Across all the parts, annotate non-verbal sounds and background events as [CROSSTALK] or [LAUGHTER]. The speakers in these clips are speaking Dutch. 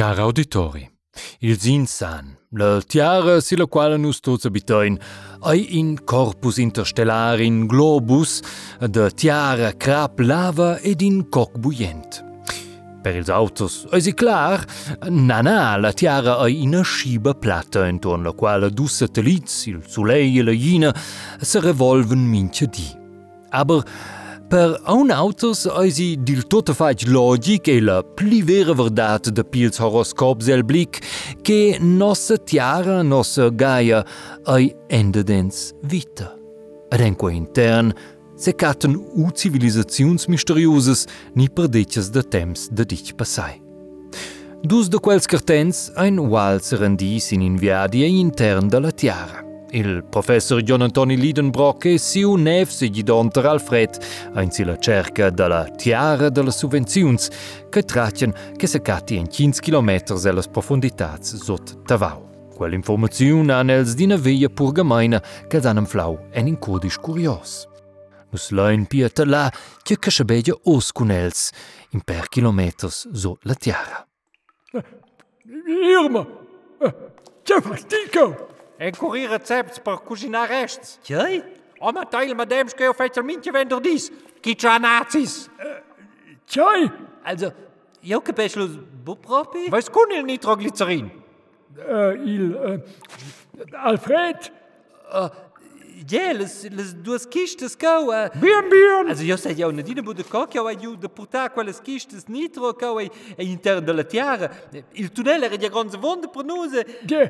Cari auditori, ils insan, la tiara silla quale nus tots abitein, ei in corpus interstellar in globus, de tiara crap lava ed in coc buient. Per ils autos, ei si clar, na na, la tiara ei ina sciba plata intorno la quale dus satellits, il soleil e la Ina, se revolven mincha di. Aber Per un autors eis i dil tot a faig logic e la pli vera verdad de pils horoscops el blic che nossa tiara, nossa gaia, ai endedens vita. Ad enco intern, se caten u civilizacions misterioses ni perdeces de temps de dic passai. Dus de quels cartens ein wals rendis in inviadia e intern de la tiara. Il professor John Antoni Lidenbrock e siu nef se gidonter Alfred ein sila cerca della tiara della subvenziuns che tracien che se catti in 15 km ellas profunditads sot Tavau. Quell'informaziun han els dina veia pur gemeina che han flau en in codisch curios. Nus lein pieta la che che schabegia os cun els in per kilometers so la tiara. Irma! Ce fastico! En corrier recept per cucinar rests. Tjai? Om a teil met dem skeu fetel mintje wender dies. Kitja nazis. Tjai! Also, che peslo bupropi? Weis kun il nitroglycerin. Uh, il... Uh, Alfred! Ja, les, les duas quistes cau. Uh, Bien, bien. also, jo sei jo nadine bu de coc, jo ju de portar quelles quistes nitro cau e, e intern de la tiara. Il tunnel era ja gronze wonde pronose. Ja,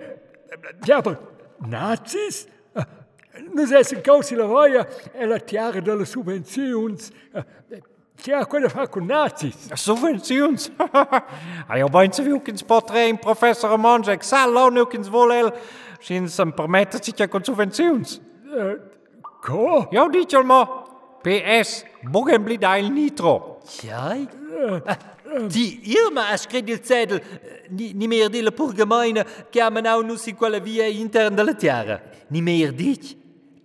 ja, aber Nazis? Eh, Nus essan causi la voia e la tiara delle subvenziuns. Eh, che ha quella fa con nazis? Eh, subvenziuns? Hai [LAUGHS] ho ben se viu che ins potre in professor Monge, che sa lo nu che ins volel, sin sem permettersi che con subvenziuns. Co? Jo dic. PS, bogen blidai il nitro. Jai? Die Irma ha scritto il sedel, ni, ni meer dille pur gemeine, che ha nou nus in quella via intern della tiara. Ni meer dich.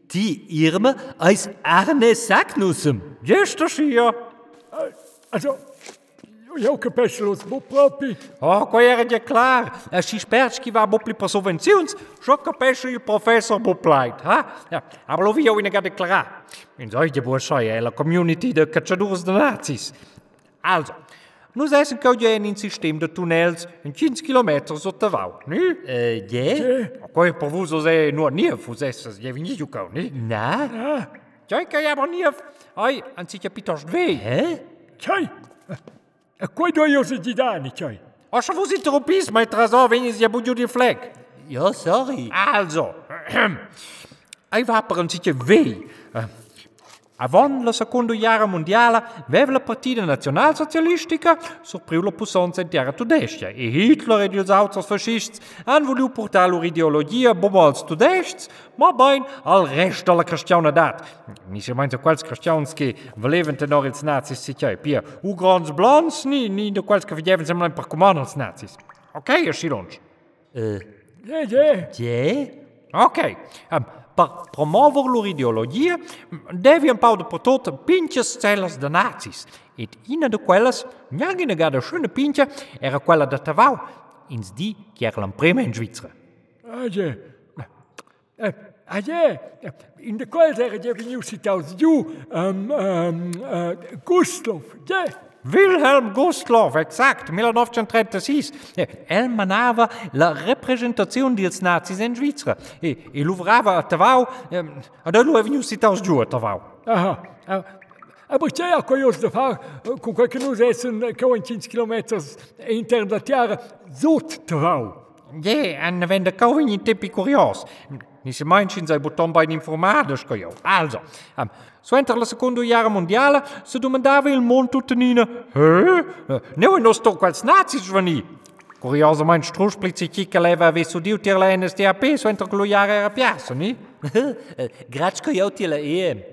Die Irma eis Arne Sacknussem. Gestern hier. Uh, also, jo capisci lo sboppropi. Oh, qua era già clar. E si sperci che va bopli per subventions, so capisce il professor bopleit, ha? Ja, aber lo vi ho in gade clara. In solche bursoi è la community de cacciadores de nazis. Also, Nus essan cheu gie in sistem de tunnels en 15 km sottavau, ni? Euh, eh, gie? Ma poi per vus os e nur nief, us essas gie vini giu cau, ni? Na? Na. Tjai chei aber nief, ai, an si capitost vei. Eh? Tjai, a quai doi os di dani, tjai? Osha vus interrompis, ma trasor venis ja budiu di fleck. Ja, sorry. Also, [CLEARS THROAT] ai va per an si vei. Avant la seconda guerra mondiale, aveva la partita nazionalsocialistica sorpriu la pussanza in terra tudestia e Hitler e gli altri fascisti hanno voluto portare loro ideologia bobo als ma ben al resto della cristianità. Mi si meint quels cristians che volevano tenere ils nazis sicché, pia u grans blans, ni, ni de quels che vedevano sembra per comando als nazis. Ok, e silons. Äh, Ja, ja. ja? Ok, um, per promuovere loro ideologia devi un po' per tutto pintjes celles de nazis. Et una de quelles, neanche gada schöne pintje, era quella de Tavau, ins die era la prima in ja. Uh, ah, ja. In de kwal zeggen je ju, um, um, uh, Gustav, ja. Wilhelm Gustloff, exact, 1936. Eh, El manava la representazione dels nazis in Svizzera. E, e lavorava a Tavau, eh, e lui è venuto aus giù a Tavau. Aha. Uh, aber c'è a quei os da far, con quel che noi essen, che 15 km intern da tiara, zot trovau. Ja, en wenn de koning in tippi curios. Ni se mensen zij bottom bij informados coio. Also, um, so enter la seconda guerra mondiale, se domandava il mondo tenine, hä? Uh, nou, nos toch quels nazis veni. Curiosamente, strusplitzi chica leva avesso dio tir la NSDAP, so enter quello jara era piazza, ni? [LAUGHS] Gratschko jo til la EM.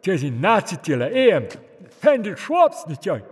C'è si nazi ti la EM. Pendel Schwabs nicht.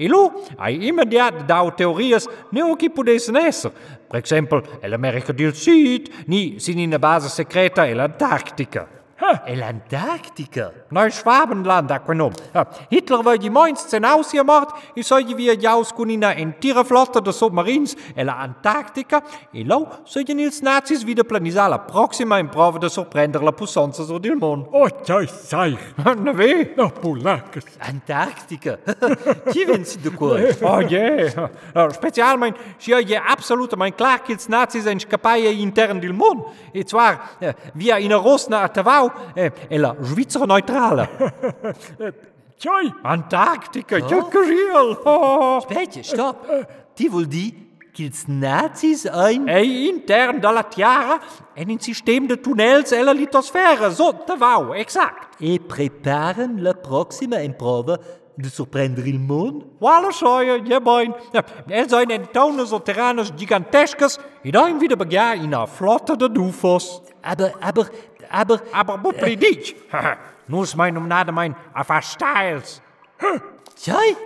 E ILU ha immediat dau teories neo qui pudess nesser. Per exemple, l'America del Sud, ni sin na base secreta e l'Antarctica. E l'Antarctica? Noi Schwabenland acquenom. Hitler war die mainst sen ausgemacht, i soll wir jaus con una entire flotta de submarins e la Antarctica, e lo sollien ils nazis wieder planisar la proxima in prova de sorprender la pussanza sur del mond. Oh, tjai, sai. [LAUGHS] Na weh? No, polacas. Antarctica? Chi de cuore? Oh yeah. Uh, special mein, si je absolut mein klar qu'ils nazis en scapaia intern del mond. E zwar uh, via in Rosna a Tavau eh, e la Svizzera neutrale. [LAUGHS] Antarctica, ja, real. Oh. Specie, stop. Ti vuol di che ils nazis ein... E intern dalla Tiara en in sistem de tunnels e la litosfera, so Tavau, exact. E preparen la proxima in prova de sorprendere il mondo? Walla soia, ja boin. Ja, el zijn en tonen so terranos gigantescas, e dan wieder begia in a flotta de dufos. Aber, aber, aber... Aber Butlidit, [LAUGHS] nu ist mein Umnade mein Afastiles. Joi?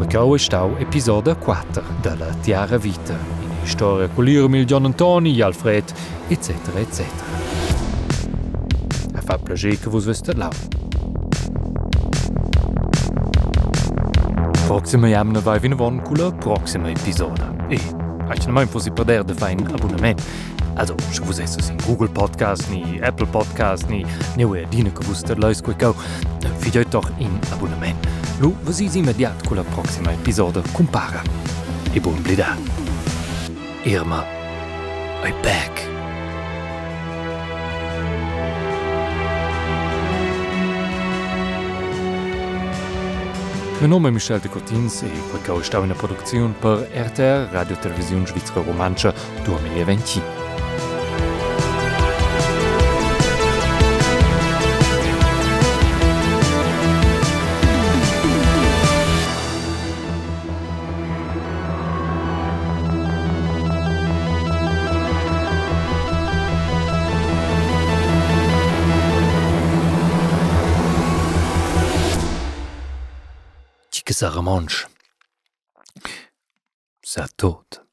Recau está o episódio 4 da Tiara Vita, in história com Lirmil, John Antoni, Alfred, etc. etc. A fa prazer que vos veste lá. Proxima jamna vai vinvon com o próximo episódio. E Echtenmain wo si perdéier de fein Abonnement. Also se wo se sinn Google Podcast nie, Apple Podcast nie, neue Dine gewusster leis go go. Fiet doch in Abonnement. Lo wo si si mediat cooler Proxima Episode compara. E bon blida. Irma. I back. Mein Name Michel de Cotins e Rekau staune Produktionioun per RTR Radiotelevisioun Schweizer Romanscher Domileventi. ça remanche, ça tôte.